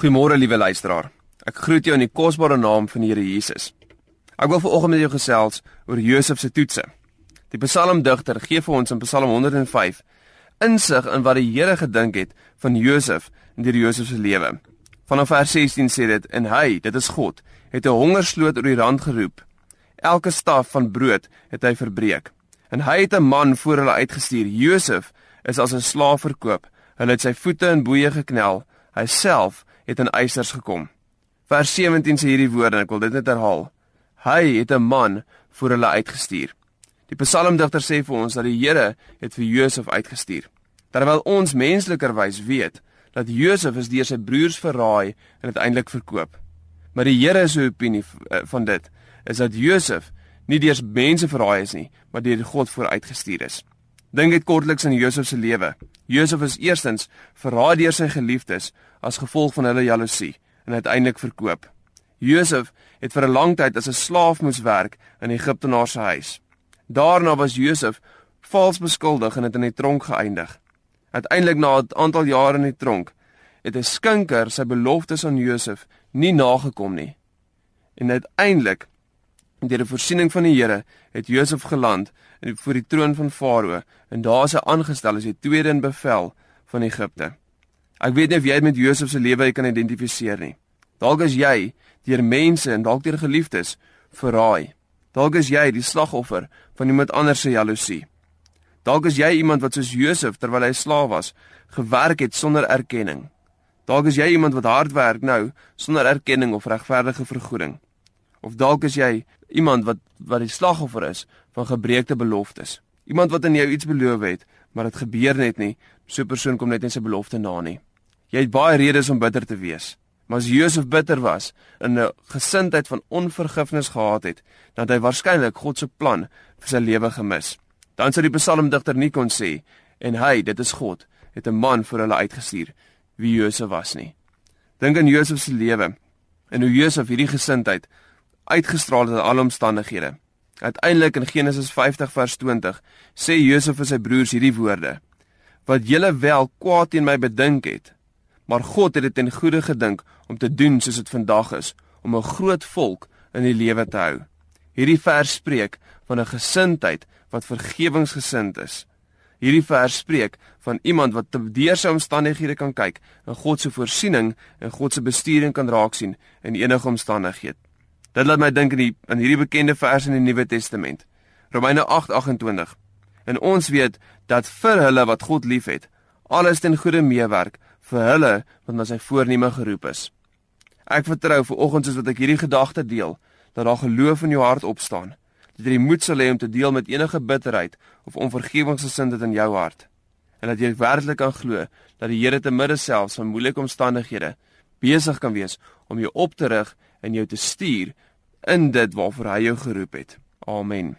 Goeiemôre liewe luisteraar. Ek groet jou in die kosbare naam van die Here Jesus. Ek wil vanoggend met jou gesels oor Josef se toetse. Die psalmdigter gee vir ons in Psalm 105 insig in wat die Here gedink het van Josef en deur Josef se lewe. Vanaf vers 16 sê dit en hy, dit is God, het 'n hongersloot oor die rand geroep. Elke staf van brood het hy verbreek. En hy het 'n man voor hulle uitgestuur. Josef is as 'n slaaf verkoop. Hulle het sy voete in boeye geknel. Hy self het in eisers gekom. Vers 17 sê hierdie woorde en ek wil dit net herhaal. Hy het 'n man voor hulle uitgestuur. Die psalmdigter sê vir ons dat die Here het vir Josef uitgestuur. Terwyl ons menslikerwys weet dat Josef is deur sy broers verraai en uiteindelik verkoop. Maar die Here se opinie eh, van dit is dat Josef nie deur mense verraai is nie, maar deur God vooruitgestuur is. Dink dit kortliks aan Josef se lewe. Josef is eerstens verraai deur sy geliefdes as gevolg van hulle jaloesie en uiteindelik verkoop. Josef het vir 'n lang tyd as 'n slaaf moes werk in Egiptenaar se huis. Daarna was Josef vals beskuldig en het in die tronk geëindig. Uiteindelik na 'n aantal jare in die tronk het 'n skinker sy beloftes aan Josef nie nagekom nie. En uiteindelik deur die voorsiening van die Here het Josef geland voor die troon van Farao en daar is hy aangestel as die tweede in bevel van Egipte. Ek weet nie of jy met Josef se lewe kan identifiseer nie. Dalk is jy deur mense en dalk deur geliefdes verraai. Dalk is jy die slagoffer van iemand anders se jaloesie. Dalk is jy iemand wat soos Josef terwyl hy slaaf was, gewerk het sonder erkenning. Dalk is jy iemand wat hard werk nou sonder erkenning of regverdige vergoeding. Of dalk is jy iemand wat wat die slagoffer is van gebreekte beloftes. Iemand wat aan jou iets beloof het, maar dit gebeur net nie. So 'n persoon kom net nie sy belofte na nie. Jy het baie redes om bitter te wees. Maar as Josef bitter was en 'n gesindheid van onvergifnis gehad het, dan het hy waarskynlik God se plan vir sy lewe gemis. Dan sou die psalmdigter nie kon sê en hy, dit is God, het 'n man vir hulle uitgestuur wie Josef was nie. Dink aan Josef se lewe en hoe Josef hierdie gesindheid uitgestraal het in alle omstandighede. Uiteindelik in Genesis 50 vers 20 sê Josef vir sy broers hierdie woorde: Wat julle wel kwaad teen my bedink het, maar God het dit ten goeie gedink om te doen soos dit vandag is, om 'n groot volk in die lewe te hou. Hierdie vers spreek van 'n gesindheid wat vergewensgesind is. Hierdie vers spreek van iemand wat te deur sy omstandighede kan kyk en God se voorsiening en God se bestuuring kan raak sien in enige omstandighede. Dit laat my dink aan die aan hierdie bekende vers in die Nuwe Testament. Romeine 8:28. En ons weet dat vir hulle wat God liefhet, alles ten goeie meewerk vir hulle wat na sy voorneme geroep is. Ek vertrou vir oggend soos wat ek hierdie gedagte deel, dat daar geloof in jou hart opstaan. Dat jy die moed sal hê om te deel met enige bitterheid of onvergewingsgesindheid in jou hart. En dat jy werklik kan glo dat die Here te midde selfs van moeilike omstandighede besig kan wees om jou op te rig en jou te stuur in dit waarvoor hy jou geroep het. Amen.